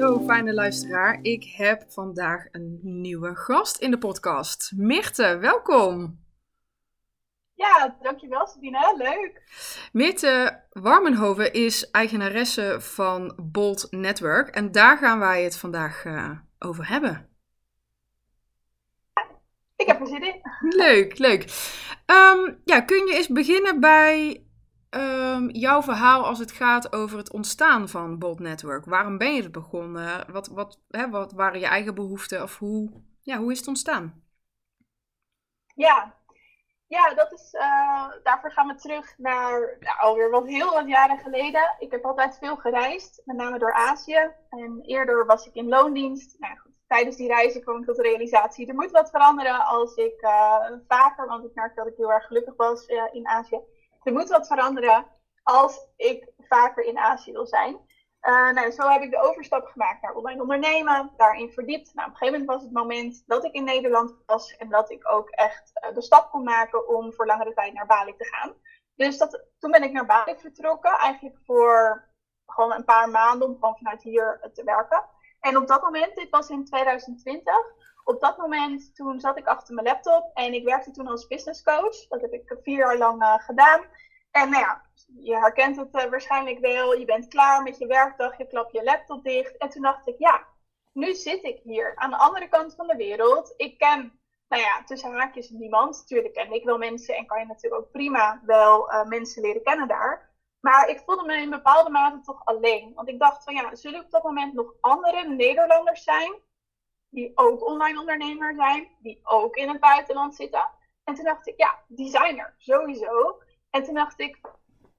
Zo, fijne luisteraar. Ik heb vandaag een nieuwe gast in de podcast. Mirte, welkom. Ja, dankjewel Sabine. Leuk. Mirte Warmenhoven is eigenaresse van Bolt Network. En daar gaan wij het vandaag uh, over hebben. Ik heb er zin in. Leuk, leuk. Um, ja, kun je eens beginnen bij um, jouw verhaal als het gaat over het ontstaan van Bolt Network? Waarom ben je het begonnen? Wat, wat, hè, wat waren je eigen behoeften? Of hoe, ja, hoe is het ontstaan? Ja, ja dat is, uh, daarvoor gaan we terug naar alweer wat heel wat jaren geleden. Ik heb altijd veel gereisd, met name door Azië. En eerder was ik in loondienst. Nou, tijdens die reizen kwam ik tot de realisatie, er moet wat veranderen als ik uh, vaker, want ik merkte dat ik heel erg gelukkig was uh, in Azië er moet wat veranderen als ik vaker in Azië wil zijn. Uh, nou, zo heb ik de overstap gemaakt naar online ondernemen, daarin verdiept. Nou, op een gegeven moment was het moment dat ik in Nederland was en dat ik ook echt uh, de stap kon maken om voor langere tijd naar Bali te gaan. Dus dat, toen ben ik naar Bali vertrokken, eigenlijk voor gewoon een paar maanden om gewoon vanuit hier te werken. En op dat moment, dit was in 2020, op dat moment toen zat ik achter mijn laptop en ik werkte toen als business coach. Dat heb ik vier jaar lang uh, gedaan. En nou ja, je herkent het uh, waarschijnlijk wel. Je bent klaar met je werkdag, je klapt je laptop dicht. En toen dacht ik, ja, nu zit ik hier aan de andere kant van de wereld. Ik ken, nou ja, tussen haakjes niemand. Natuurlijk ken ik wel mensen en kan je natuurlijk ook prima wel uh, mensen leren kennen daar. Maar ik voelde me in bepaalde mate toch alleen. Want ik dacht van ja, zullen op dat moment nog andere Nederlanders zijn die ook online ondernemer zijn, die ook in het buitenland zitten. En toen dacht ik, ja, die zijn er sowieso. En toen dacht ik,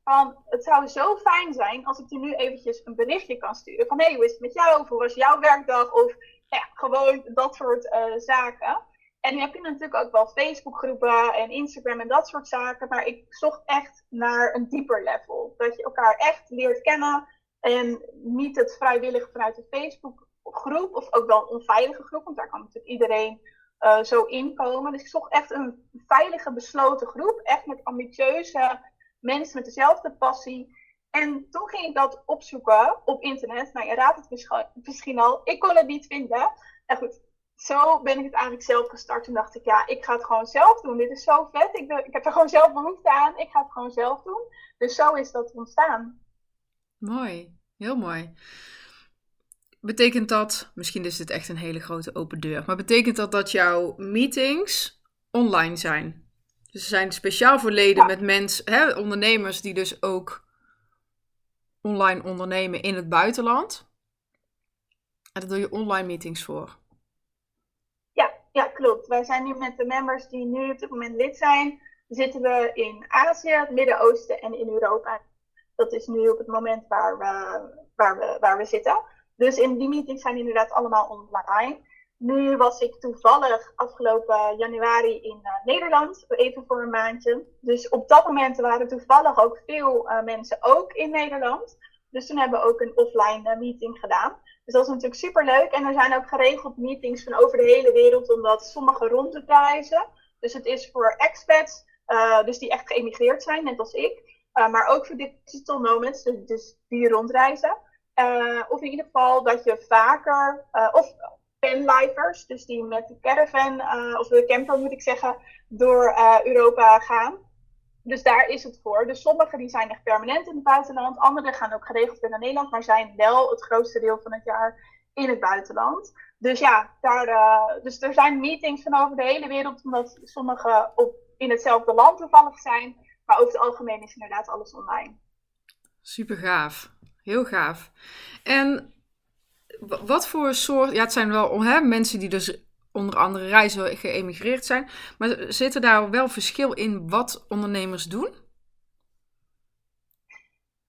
van, het zou zo fijn zijn als ik die nu eventjes een berichtje kan sturen. Van, hé, hey, hoe is het met jou? Of hoe was jouw werkdag? Of ja, gewoon dat soort uh, zaken. En nu heb je natuurlijk ook wel Facebookgroepen en Instagram en dat soort zaken. Maar ik zocht echt naar een dieper level. Dat je elkaar echt leert kennen. En niet het vrijwillig vanuit de Facebook groep, of ook wel een onveilige groep, want daar kan natuurlijk iedereen uh, zo inkomen. Dus ik zocht echt een veilige, besloten groep, echt met ambitieuze mensen met dezelfde passie. En toen ging ik dat opzoeken op internet. Nou, je raadt het misschien al, ik kon het niet vinden. En goed, zo ben ik het eigenlijk zelf gestart. Toen dacht ik, ja, ik ga het gewoon zelf doen. Dit is zo vet. Ik, ik heb er gewoon zelf behoefte aan. Ik ga het gewoon zelf doen. Dus zo is dat ontstaan. Mooi, heel mooi betekent dat, misschien is dit echt een hele grote open deur, maar betekent dat dat jouw meetings online zijn? Dus ze zijn speciaal voor leden met mensen, hè, ondernemers die dus ook online ondernemen in het buitenland. En daar doe je online meetings voor. Ja, ja, klopt. Wij zijn nu met de members die nu op dit moment lid zijn, zitten we in Azië, het Midden-Oosten en in Europa. Dat is nu op het moment waar we, waar we, waar we zitten. Dus in die meetings zijn inderdaad allemaal online. Nu was ik toevallig afgelopen januari in uh, Nederland, even voor een maandje. Dus op dat moment waren toevallig ook veel uh, mensen ook in Nederland. Dus toen hebben we ook een offline uh, meeting gedaan. Dus dat is natuurlijk super leuk. En er zijn ook geregeld meetings van over de hele wereld, omdat sommige rond te prijzen. Dus het is voor expats, dus die echt geëmigreerd zijn, net als ik. maar ook voor digital nomads, dus, dus die rondreizen. Uh, of in ieder geval dat je vaker, uh, of fanlifers, dus die met de caravan, uh, of de camper moet ik zeggen, door Europa gaan. Dus daar is het voor. Dus sommigen die zijn echt permanent in het buitenland, anderen gaan ook geregeld weer naar Nederland, maar zijn wel het grootste deel van het jaar in het buitenland. Dus ja, daar, dus er zijn meetings van over de hele wereld, omdat sommigen op, in hetzelfde land toevallig zijn. Maar over het algemeen is inderdaad alles online. Super gaaf. Heel gaaf. En wat voor soort. Ja, het zijn wel hè, mensen die dus onder andere reizen geëmigreerd zijn. Maar zit er daar wel verschil in wat ondernemers doen?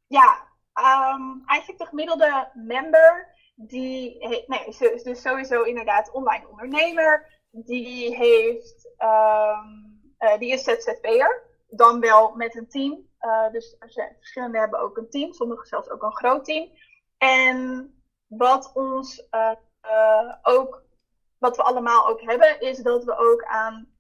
Ja, um, eigenlijk de gemiddelde member. Die nee, is dus sowieso inderdaad online ondernemer. Die heeft. Um, uh, die is ZZP'er. Dan wel met een team. Uh, dus verschillende hebben ook een team, sommige zelfs ook een groot team. En wat ons uh, uh, ook, wat we allemaal ook hebben, is dat we ook aan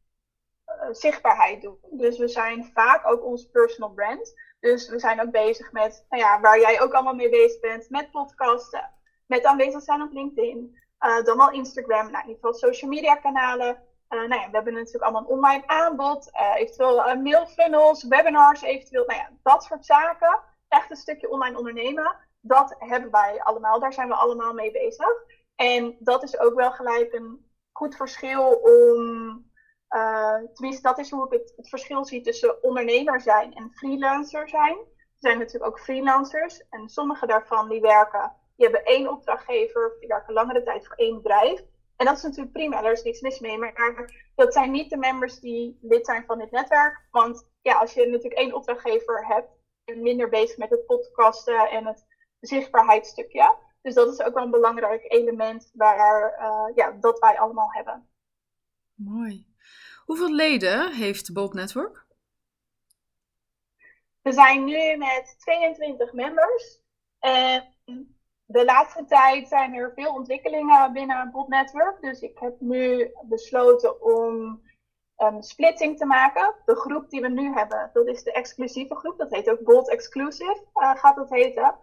zichtbaarheid doen. Dus we zijn vaak ook ons personal brand. Dus we zijn ook bezig met, nou ja, waar jij ook allemaal mee bezig bent, met podcasten, met aanwezig zijn op LinkedIn. dan wel Instagram, nou, in ieder geval social media kanalen. Nou ja, we hebben natuurlijk allemaal een online aanbod, eventueel mailfunnels, webinars, eventueel, nou ja, dat soort zaken. Echt een stukje online ondernemen, dat hebben wij allemaal, daar zijn we allemaal mee bezig. En dat is ook wel gelijk een goed verschil om tenminste, dat is hoe ik het, het, verschil zie tussen ondernemer zijn en freelancer zijn. Er zijn natuurlijk ook freelancers en sommige daarvan die werken, die hebben één opdrachtgever, die werken langere tijd voor één bedrijf. En dat is natuurlijk prima, daar is niks mis mee. Maar dat zijn niet de members die lid zijn van dit netwerk. Want ja, als je natuurlijk één opdrachtgever hebt, je minder bezig met het podcasten en het zichtbaarheidsstukje. Dus dat is ook wel een belangrijk element waar, uh, ja, dat wij allemaal hebben. Mooi. Hoeveel leden heeft Bold Network? We zijn nu met 22 members. En de laatste tijd zijn er veel ontwikkelingen binnen Bold Network. Dus ik heb nu besloten om een splitsing te maken. De groep die we nu hebben, dat is de exclusieve groep. Dat heet ook Bold Exclusive, uh, gaat dat heten.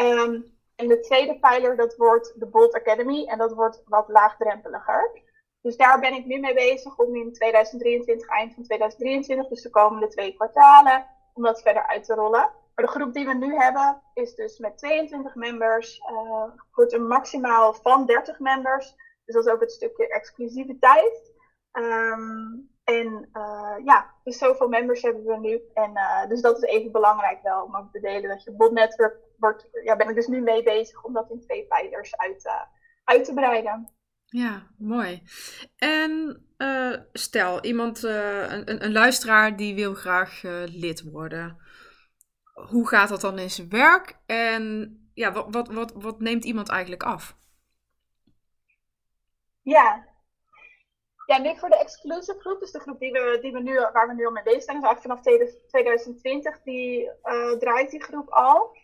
Um, en de tweede pijler, dat wordt de Bold Academy. En dat wordt wat laagdrempeliger. Dus daar ben ik nu mee bezig om in 2023, eind van 2023, dus de komende twee kwartalen, om dat verder uit te rollen. Maar de groep die we nu hebben is dus met 22 members, uh, wordt een maximaal van 30 members. Dus dat is ook het stukje exclusiviteit. Um, en uh, ja, dus zoveel members hebben we nu. En uh, dus dat is even belangrijk wel om ook te delen dat je botnetwerk wordt, ja, ben ik dus nu mee bezig om dat in twee pijlers uit, uit te breiden. Ja, mooi. En stel, iemand, een, een, luisteraar die wil graag lid worden. Hoe gaat dat dan in zijn werk? En ja, wat, wat, wat, wat neemt iemand eigenlijk af? Ja. Ja, nu voor de exclusive groep, dus de groep die we, die we nu, waar we nu al mee bezig zijn, dus eigenlijk vanaf 2020, die draait die groep al.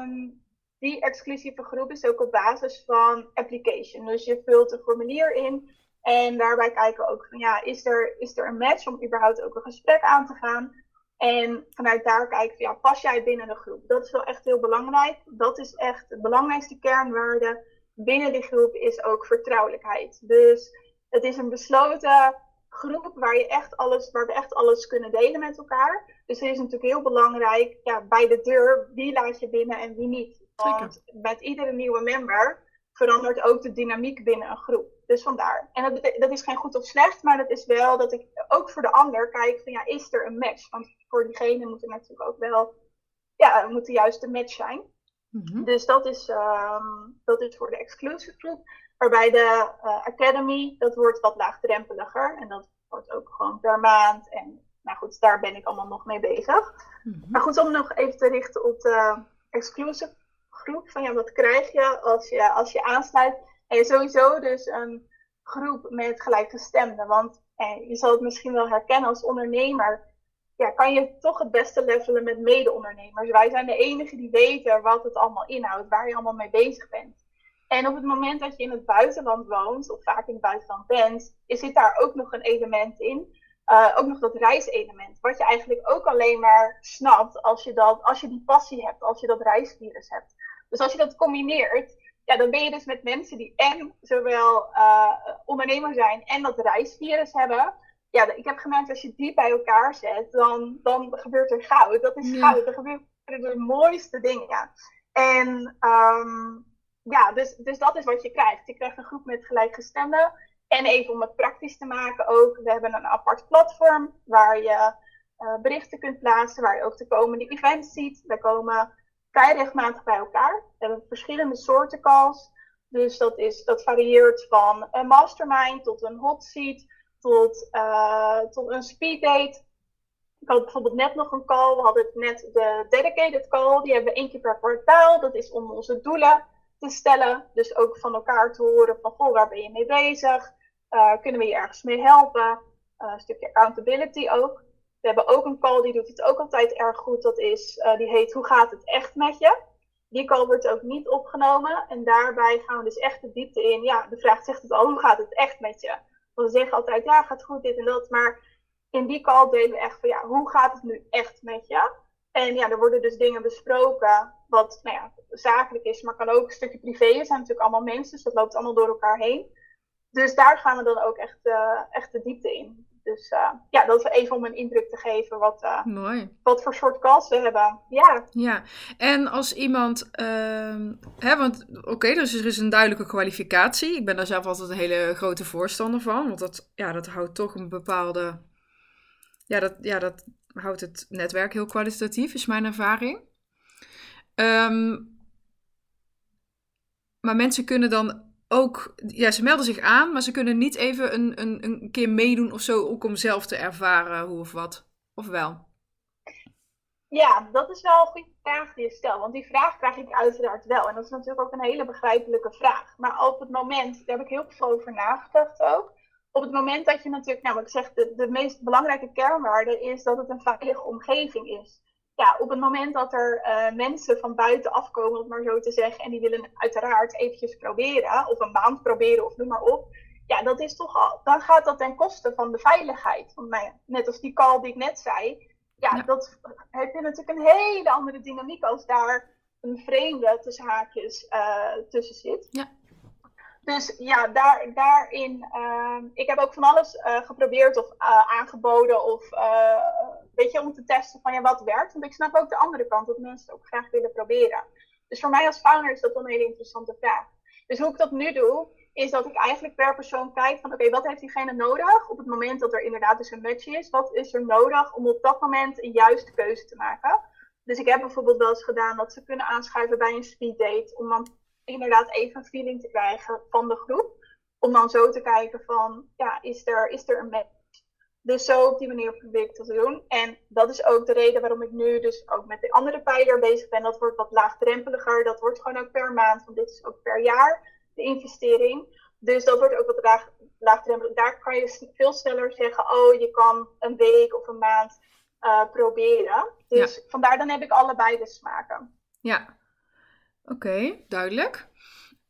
Um, die exclusieve groep is ook op basis van application. Dus je vult een formulier in en daarbij kijken ook van ja, is er, is er een match om überhaupt ook een gesprek aan te gaan? En vanuit daar kijken van ja, pas jij binnen de groep? Dat is wel echt heel belangrijk. Dat is echt de belangrijkste kernwaarde binnen die groep is ook vertrouwelijkheid. Dus het is een besloten groep waar, je echt alles, waar we echt alles kunnen delen met elkaar. Dus het is natuurlijk heel belangrijk ja, bij de deur wie laat je binnen en wie niet. Want met iedere nieuwe member verandert ook de dynamiek binnen een groep. Dus vandaar. En dat, dat is geen goed of slecht, maar dat is wel dat ik ook voor de ander kijk van ja, is er een match? Want voor diegene moet er natuurlijk ook wel, ja, moet de juiste match zijn. Mhm. Dus dat is, um, dat is voor de exclusive groep. Waarbij de uh, Academy, dat wordt wat laagdrempeliger. En dat wordt ook gewoon per maand. En nou goed, daar ben ik allemaal nog mee bezig. Mhm. Maar goed, om nog even te richten op de exclusive groep. Van ja, wat krijg je als je, als je aansluit? En sowieso dus een groep met gelijkgestemden. Want eh, je zal het misschien wel herkennen als ondernemer. Ja, kan je toch het beste levelen met mede-ondernemers. Wij zijn de enigen die weten wat het allemaal inhoudt, waar je allemaal mee bezig bent. En op het moment dat je in het buitenland woont, of vaak in het buitenland bent, zit daar ook nog een element in. Uh, ook nog dat reiselement. Wat je eigenlijk ook alleen maar snapt als je, dat, als je die passie hebt, als je dat reisvirus hebt. Dus als je dat combineert, ja, dan ben je dus met mensen die en zowel uh, ondernemer zijn en dat reisvirus hebben. Ja, ik heb gemerkt als je die bij elkaar zet, dan, dan gebeurt er goud. Dat is goud. Er gebeuren de mooiste dingen. En um, ja, dus, dus dat is wat je krijgt. Je krijgt een groep met gelijkgestemden. En even om het praktisch te maken ook, we hebben een apart platform waar je uh, berichten kunt plaatsen, waar je ook de komende events ziet. We komen vrij regelmatig bij elkaar. We hebben verschillende soorten calls. Dus dat, is, dat varieert van een mastermind tot een hot seat, tot, uh, tot een speed date. Ik had bijvoorbeeld net nog een call. We hadden net de dedicated call. Die hebben we één keer per kwartaal. Dat is om onze doelen te stellen. Dus ook van elkaar te horen van, goh, waar ben je mee bezig? Uh, kunnen we je ergens mee helpen? Uh, een stukje accountability ook. We hebben ook een call, die doet het ook altijd erg goed. Dat is, uh, die heet Hoe gaat het echt met je? Die call wordt ook niet opgenomen. En daarbij gaan we dus echt de diepte in. Ja, de vraag zegt het al, hoe gaat het echt met je? Want we zeggen altijd, ja, gaat goed, dit en dat. Maar in die call delen we echt van, ja, hoe gaat het nu echt met je? En ja, er worden dus dingen besproken wat nou ja, zakelijk is, maar kan ook een stukje privé. We zijn natuurlijk allemaal mensen, dus dat loopt allemaal door elkaar heen. Dus daar gaan we dan ook echt, uh, echt de diepte in. Dus uh, ja, dat is even om een indruk te geven wat, uh, Mooi. wat voor soort calls we hebben. Ja. Ja, en als iemand, hè, want oké, dus er is een duidelijke kwalificatie. Ik ben daar zelf altijd een hele grote voorstander van, want dat, ja, dat houdt toch een bepaalde, ja dat, ja, dat houdt het netwerk heel kwalitatief, is mijn ervaring. Um, maar mensen kunnen dan ook, ja, ze melden zich aan, maar ze kunnen niet even een, een, een keer meedoen of zo, ook om zelf te ervaren hoe of wat. Of wel? Ja, dat is wel een goede vraag die je stelt. Want die vraag krijg ik uiteraard wel. En dat is natuurlijk ook een hele begrijpelijke vraag. Maar op het moment, daar heb ik heel veel over nagedacht ook. Op het moment dat je natuurlijk, nou, ik zeg, de, de meest belangrijke kernwaarde is dat het een veilige omgeving is ja, op het moment dat er uh, mensen van buiten afkomen, om het maar zo te zeggen, en die willen uiteraard eventjes proberen, of een maand proberen, of noem maar op. Ja, dat is toch al, dan gaat dat ten koste van de veiligheid. Want nou net als die call die ik net zei, ja, dat heb je natuurlijk een hele andere dynamiek als daar een vreemde tussen haakjes uh, tussen zit. Ja. Dus ja, daar, daarin, uh, ik heb ook van alles uh, geprobeerd of uh, aangeboden of weet je, om te testen van ja, wat werkt. Want ik snap ook de andere kant, dat mensen ook graag willen proberen. Dus voor mij als founder is dat wel een hele interessante vraag. Dus hoe ik dat nu doe, is dat ik eigenlijk per persoon kijk van oké, wat heeft diegene nodig op het moment dat er inderdaad dus een match is? Wat is er nodig om op dat moment een juiste keuze te maken? Dus ik heb bijvoorbeeld wel eens gedaan dat ze kunnen aanschuiven bij een speed date, om dan inderdaad even een feeling te krijgen van de groep. Om dan zo te kijken van, ja, is er, is er een match? Dus zo op die manier probeer ik dat te doen. En dat is ook de reden waarom ik nu dus ook met de andere pijler bezig ben. Dat wordt wat laagdrempeliger. Dat wordt gewoon ook per maand, want dit is ook per jaar de investering. Dus dat wordt ook wat laag, laagdrempelig. Daar kan je veel sneller zeggen, oh, je kan een week of een maand uh, proberen. Dus vandaar dan heb ik allebei de smaken. Ja, oké, duidelijk.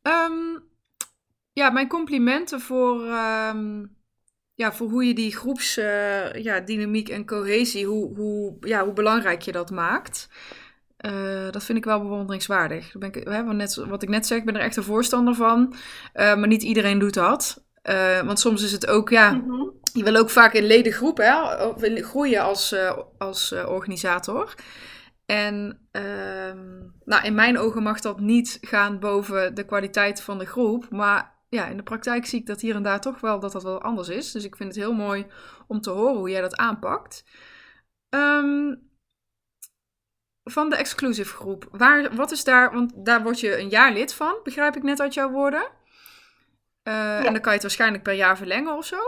Um, ja, mijn complimenten voor... Um ja, voor hoe je die groepsdynamiek ja, dynamiek en cohesie, hoe, hoe, ja, hoe belangrijk je dat maakt. Uh, dat vind ik wel bewonderingswaardig. ben ik, hè, net, wat ik net zeg, ik ben er echt een voorstander van. Uh, maar niet iedereen doet dat. Want soms is het ook, ja, mm -hmm. je wil ook vaak in ledengroep hè, groeien als, als organisator. En ehm, nou, in mijn ogen mag dat niet gaan boven de kwaliteit van de groep. Maar ja, in de praktijk zie ik dat hier en daar toch wel dat dat wel anders is. Dus ik vind het heel mooi om te horen hoe jij dat aanpakt. Um, van de exclusive groep. Waar, wat is daar, want daar word je een jaar lid van, begrijp ik net uit jouw woorden. Uh, ja. En dan kan je het waarschijnlijk per jaar verlengen of zo.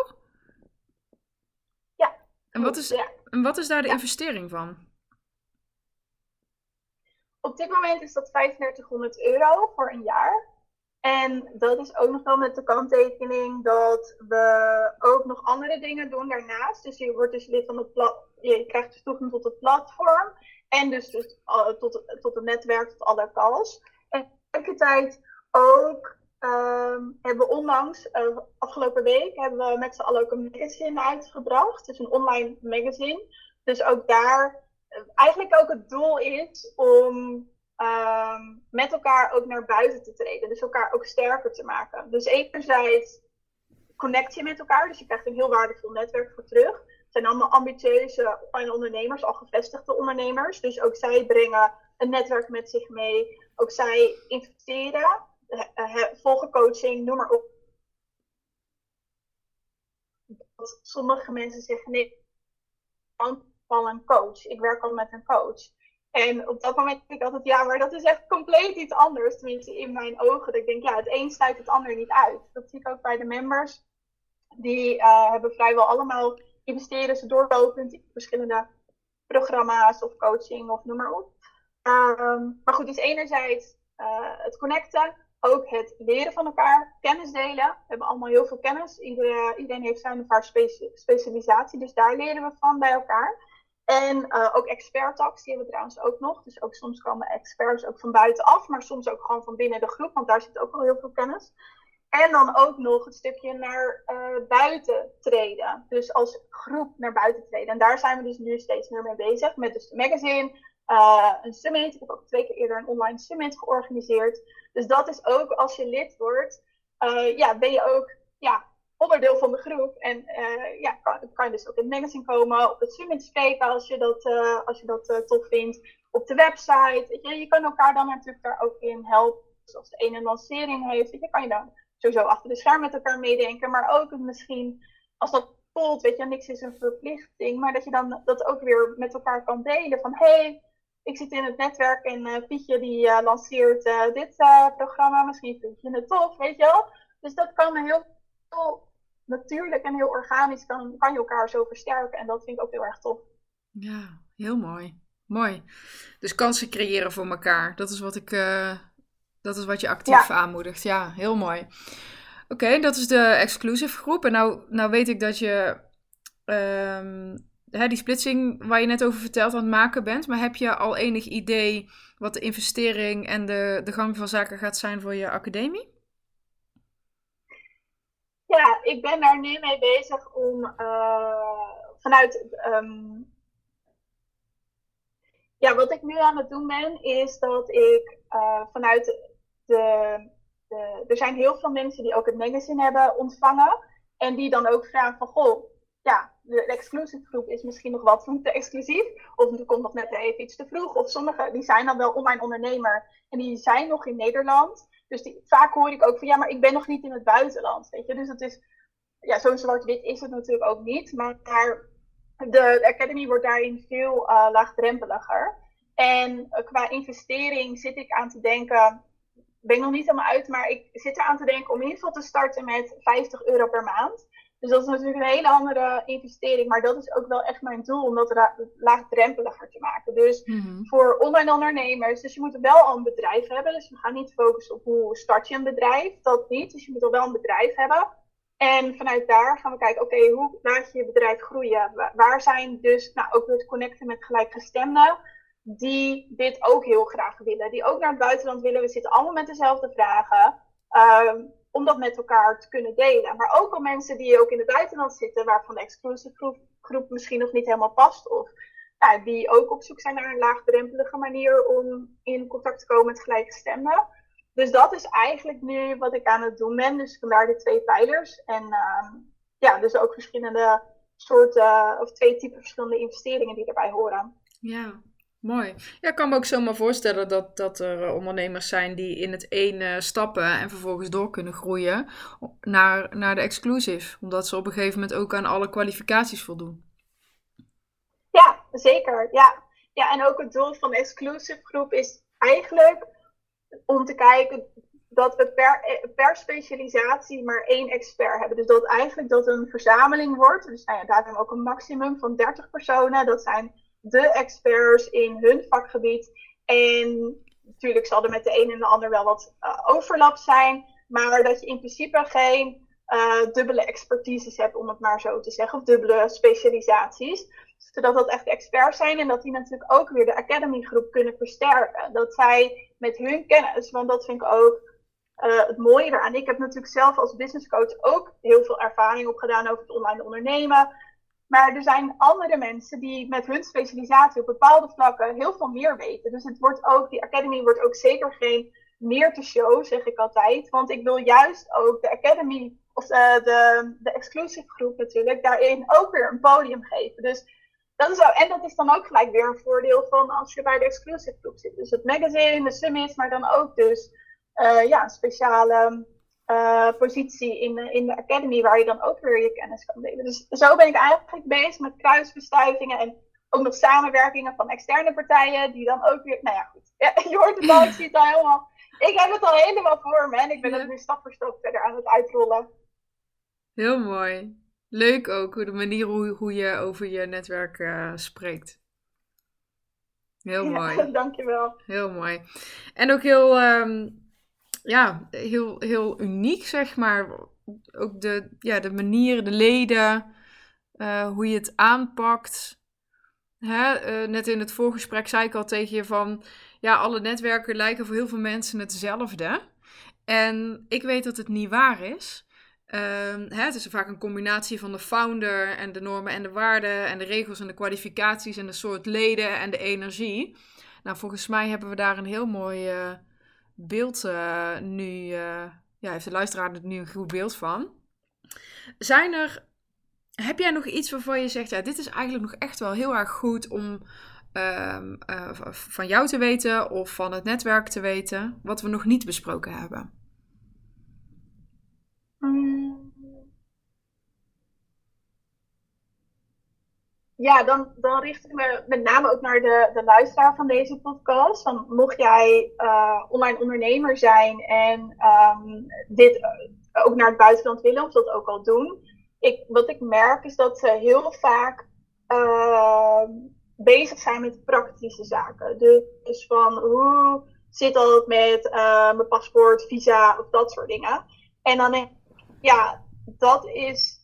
Ja. En wat is, ja. en wat is daar de investering van? Op dit moment is dat 3500 euro voor een jaar. En dat is ook nog wel met de kanttekening dat we ook nog andere dingen doen daarnaast. Dus je wordt dus lid van het plat, je krijgt dus toegang tot het platform. En dus, dus uh, tot, tot het netwerk, tot alle calls. En tegelijkertijd ook um, hebben we onlangs, uh, afgelopen week, hebben we met z'n allen ook een magazine uitgebracht. Dus een online magazine. Dus ook daar, eigenlijk ook het doel is om um, met elkaar ook naar buiten te treden. Dus elkaar ook sterker te maken. Dus enerzijds connect je met elkaar. Dus je krijgt een heel waardevol netwerk voor terug. Het zijn allemaal ambitieuze ondernemers, al gevestigde ondernemers. Dus ook zij brengen een netwerk met zich mee. Ook zij investeren, volgen coaching, noem maar op. Sommige mensen zeggen nee, ik van een coach. Ik werk al met een coach. En op dat moment denk ik altijd, ja, maar dat is echt compleet iets anders. Tenminste, in mijn ogen. Dat ik denk, ja, het een sluit het ander niet uit. Dat zie ik ook bij de members. Die uh, hebben vrijwel allemaal, investeren ze doorlopend in verschillende programma's of coaching of noem maar op. Um, maar goed, dus enerzijds uh, het connecten, ook het leren van elkaar, kennis delen. We hebben allemaal heel veel kennis. Iedereen, iedereen heeft zijn of haar speci specialisatie, dus daar leren we van bij elkaar. En uh, ook expert talks, die hebben we trouwens ook nog. Dus ook soms komen experts ook van buitenaf, maar soms ook gewoon van binnen de groep, want daar zit ook wel heel veel kennis. En dan ook nog het stukje naar uh, buiten treden. Dus als groep naar buiten treden. En daar zijn we dus nu steeds meer mee bezig. Met dus de magazine, een summit. Ik heb ook twee keer eerder een online summit georganiseerd. Dus dat is ook als je lid wordt, ja, ben je ook ja, onderdeel van de groep. En uh, ja, kan, kan, je dus ook in het komen, op het summit spreken als je dat, uh, als je dat uh, tof vindt. Op de website. Je, je kan elkaar dan natuurlijk daar ook in helpen. Dus als de ene een lancering heeft, je, kan je dan sowieso achter de scherm met elkaar meedenken. Maar ook misschien, als dat voelt, weet je, niks is een verplichting. Maar dat je dan dat ook weer met elkaar kan delen. Van, hey, ik zit in het netwerk en Pietje die lanceert dit programma. Misschien vind je het tof, weet je wel. Dus dat kan heel natuurlijk en heel organisch kan, kan je elkaar zo versterken. En dat vind ik ook heel erg tof. Ja, heel mooi. Mooi. Dus kansen creëren voor elkaar. Dat is wat ik. Uh, dat is wat je actief aanmoedigt. Ja, heel mooi. Oké, dat is de exclusive groep. En nou, nou weet ik dat je um, hè, die splitsing waar je net over verteld aan het maken bent. Maar heb je al enig idee wat de investering en de, de gang van zaken gaat zijn voor je academie? Ja, ik ben daar nu mee bezig om uh, vanuit. Um, ja, wat ik nu aan het doen ben, is dat ik uh, vanuit de, de, Er zijn heel veel mensen die ook het magazine hebben ontvangen. En die dan ook vragen van, goh, ja, de, exclusive groep is misschien nog wat te exclusief. Of er komt nog net even iets te vroeg. Of sommigen die zijn dan wel online ondernemer en die zijn nog in Nederland. Dus die, vaak hoor ik ook van ja, maar ik ben nog niet in het buitenland. Weet je? Dus het is, ja, zo zwart-wit is het natuurlijk ook niet. Maar de, de Academy wordt daarin veel uh, laagdrempeliger. En uh, qua investering zit ik aan te denken, ben ik nog niet helemaal uit, maar ik zit er aan te denken om in ieder geval te starten met 50 euro per maand. Dus dat is natuurlijk een hele andere investering. Maar dat is ook wel echt mijn doel om dat laagdrempeliger te maken. Dus mhm. voor online ondernemers. Dus je moet wel al een bedrijf hebben. Dus we gaan niet focussen op hoe start je een bedrijf. Dat niet. Dus je moet al wel een bedrijf hebben. En vanuit daar gaan we kijken, oké, hoe laat je je bedrijf groeien? Waar zijn dus, nou ook het connecten met gelijkgestemden, die dit ook heel graag willen. Die ook naar het buitenland willen. We zitten allemaal met dezelfde vragen. Um, om dat met elkaar te kunnen delen. Maar ook al mensen die ook in het buitenland zitten, waarvan de exclusive groep, groep misschien nog niet helemaal past. Of ja, die ook op zoek zijn naar een laagdrempelige manier om in contact te komen met gelijkgestemden. Dus dat is eigenlijk nu wat ik aan het doen ben. Dus vandaar de twee pijlers. En uh, ja, dus ook verschillende soorten, of twee typen verschillende investeringen die erbij horen. Ja, Mooi. Ja, ik kan me ook zomaar voorstellen dat, dat er eh, ondernemers zijn die in het ene stappen en vervolgens door kunnen groeien naar, naar de exclusive. Omdat ze op een gegeven moment ook aan alle kwalificaties voldoen. Ja, zeker. Ja, ja en ook het doel van de exclusive groep is eigenlijk om te kijken dat we per, eh, per specialisatie maar één expert hebben. Dus dat eigenlijk dat een verzameling wordt. Dus nou ja, daar hebben we ook een maximum van 30 personen. Dat zijn de experts in hun vakgebied. En natuurlijk zal er met de een en de ander wel wat uh, overlap zijn, maar dat je in principe geen uh, dubbele expertises hebt, om het maar zo te zeggen, of dubbele specialisaties. Zodat dat echt experts zijn en dat die natuurlijk ook weer de Academy groep kunnen versterken. Dat zij met hun kennis, want dat vind ik ook uh, het mooie eraan. Ik heb natuurlijk zelf als business coach ook heel veel ervaring opgedaan over het online ondernemen. Maar er zijn andere mensen die met hun specialisatie op bepaalde vlakken heel veel meer weten. Dus het wordt ook, die Academy wordt ook zeker geen meer te show, zeg ik altijd. Want ik wil juist ook de Academy, of de, eh, de, de exclusive groep natuurlijk, daarin ook weer een podium geven. Dus dat is ook, en dat is dan ook gelijk weer een voordeel van als je bij de exclusive groep zit. Dus het magazine, de summits, maar dan ook dus uh, ja, speciale uh, positie in de, in de academy, waar je dan ook weer je kennis kan delen. Dus zo ben ik eigenlijk bezig met kruisbestuivingen en ook nog samenwerkingen van externe partijen, die dan ook weer, nou ja, goed. Ja, je hoort het al, ik zie het al helemaal. Ik heb het al helemaal voor me en ik ben het nu stap voor stap verder aan het uitrollen. Heel mooi. Leuk ook, de manier hoe, hoe je over je netwerk uh, spreekt. Heel mooi. Ja, dankjewel. Heel mooi. En ook heel um, ja, heel, heel uniek, zeg maar. Ook de, ja, de manieren, de leden, uh, hoe je het aanpakt. Hè? Uh, net in het voorgesprek zei ik al tegen je van... Ja, alle netwerken lijken voor heel veel mensen hetzelfde. En ik weet dat het niet waar is. Ehm, hè, het is vaak een combinatie van de founder en de normen en de waarden en de regels en de kwalificaties en de soort leden en de energie. Nou, volgens mij hebben we daar een heel mooi uh, beeld uh, nu. Uh, ja, heeft de luisteraar er nu een goed beeld van. Zijn er. Heb jij nog iets waarvan je zegt, ja, dit is eigenlijk nog echt wel heel erg goed om um, van jou te weten of van het netwerk te weten, wat we nog niet besproken hebben? Ja, dan, dan richt ik me met name ook naar de, de luisteraar van deze podcast. Van, mocht jij uh, online ondernemer zijn en um, dit uh, ook naar het buitenland willen, of dat ook al doen. Ik, wat ik merk is dat ze heel vaak uh, bezig zijn met praktische zaken. Dus van hoe zit dat met uh, mijn paspoort, visa of dat soort dingen. En dan, ja, dat is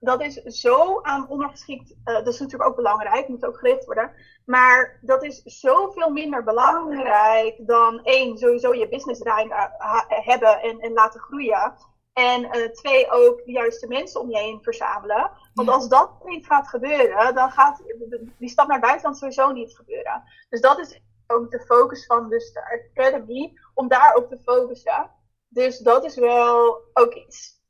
dat is zo aan ondergeschikt. Uh, dat is natuurlijk ook belangrijk, moet ook gericht worden. Maar dat is zoveel minder belangrijk dan één, sowieso je business draaien uh, hebben en, en laten groeien. En uh, twee, ook de juiste mensen om je heen verzamelen. Want als dat niet gaat gebeuren, dan gaat die stap naar buitenland sowieso niet gebeuren. Dus dat is ook de focus van dus de Academy, om daar op te focussen. Dus dat is wel ook iets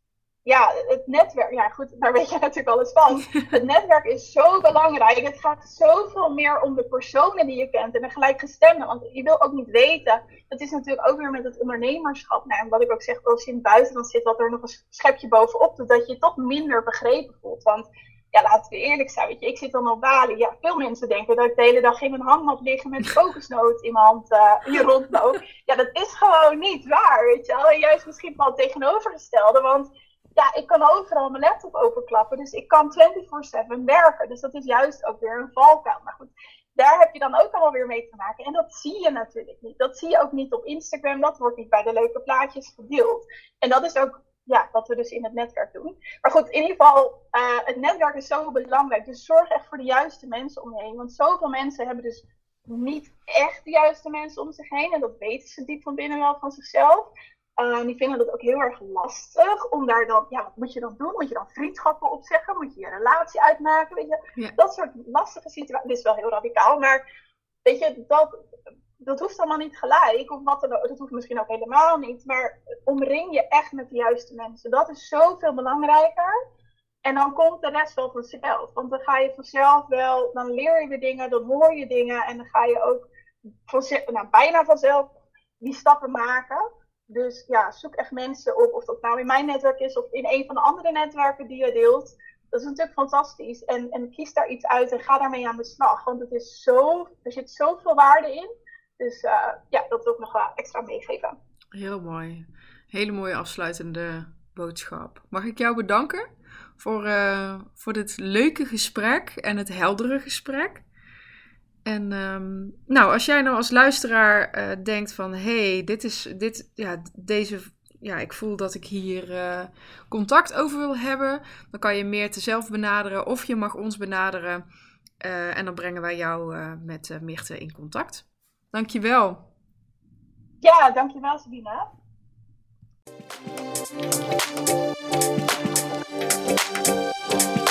ja, het netwerk, ja goed, daar weet je natuurlijk alles van. Het netwerk is zo belangrijk. Het gaat zoveel meer om de personen die je kent en de gelijkgestemden. Want je wil ook niet weten, dat is natuurlijk ook weer met het ondernemerschap. Nou, wat ik ook zeg, als je in het buitenland zit, wat er nog een schepje bovenop doet, dat je je toch minder begrepen voelt. Want ja, laten we eerlijk zijn, weet je, ik zit dan op Bali. Ja, veel mensen denken dat ik de hele dag in mijn hangmat liggen met kokosnoot in mijn hand uh, hier rondloop. Ja, dat is gewoon niet waar, weet je wel. En juist misschien wel het tegenovergestelde, want ja, ik kan overal mijn laptop openklappen. Dus ik kan 24-7 werken. Dus dat is juist ook weer een valkuil. Maar goed, daar heb je dan ook allemaal weer mee te maken. En dat zie je natuurlijk niet. Dat zie je ook niet op Instagram. Dat wordt niet bij de leuke plaatjes gedeeld. En dat is ook ja, wat we dus in het netwerk doen. Maar goed, in ieder geval, uh, het netwerk is zo belangrijk. Dus zorg echt voor de juiste mensen om je heen. Want zoveel mensen hebben dus niet echt de juiste mensen om zich heen. En dat weten ze diep van binnen wel van zichzelf. Uh, die vinden dat ook heel erg lastig om daar dan, ja, wat moet je dan doen? Moet je dan vriendschappen opzeggen? Moet je je relatie uitmaken? Weet je, dat soort lastige situaties. Dit is wel heel radicaal, maar weet je, dat, dat hoeft allemaal niet gelijk. Of wat dan Dat hoeft misschien ook helemaal niet. Maar omring je echt met de juiste mensen. Dat is zoveel belangrijker. En dan komt de rest wel vanzelf. Want dan ga je vanzelf wel, dan leer je weer dingen, dan hoor je dingen. En dan ga je ook vanzelf, nou, bijna vanzelf die stappen maken. Dus ja, zoek echt mensen op, of dat nou in mijn netwerk is of in een van de andere netwerken die je deelt. Dat is natuurlijk fantastisch. En, en kies daar iets uit en ga daarmee aan de slag. Want het is zo, er zit zoveel waarde in. Dus uh, ja, dat wil ik nog wel extra meegeven. Heel mooi. Hele mooie afsluitende boodschap. Mag ik jou bedanken voor, uh, voor dit leuke gesprek en het heldere gesprek. En ehm, nou, als jij nou als luisteraar eh, denkt van, hé, hey, dit is, dit, ja, deze, ja, ik voel dat ik hier eh, contact over wil hebben, dan kan je meer tezelf benaderen of je mag ons benaderen. Eh, en dan brengen wij jou met Mirte in contact. Dankjewel. Ja, dankjewel Sabina. Thank you.